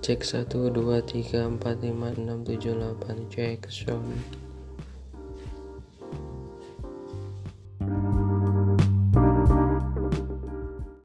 cek satu dua tiga empat lima enam tujuh delapan cek sound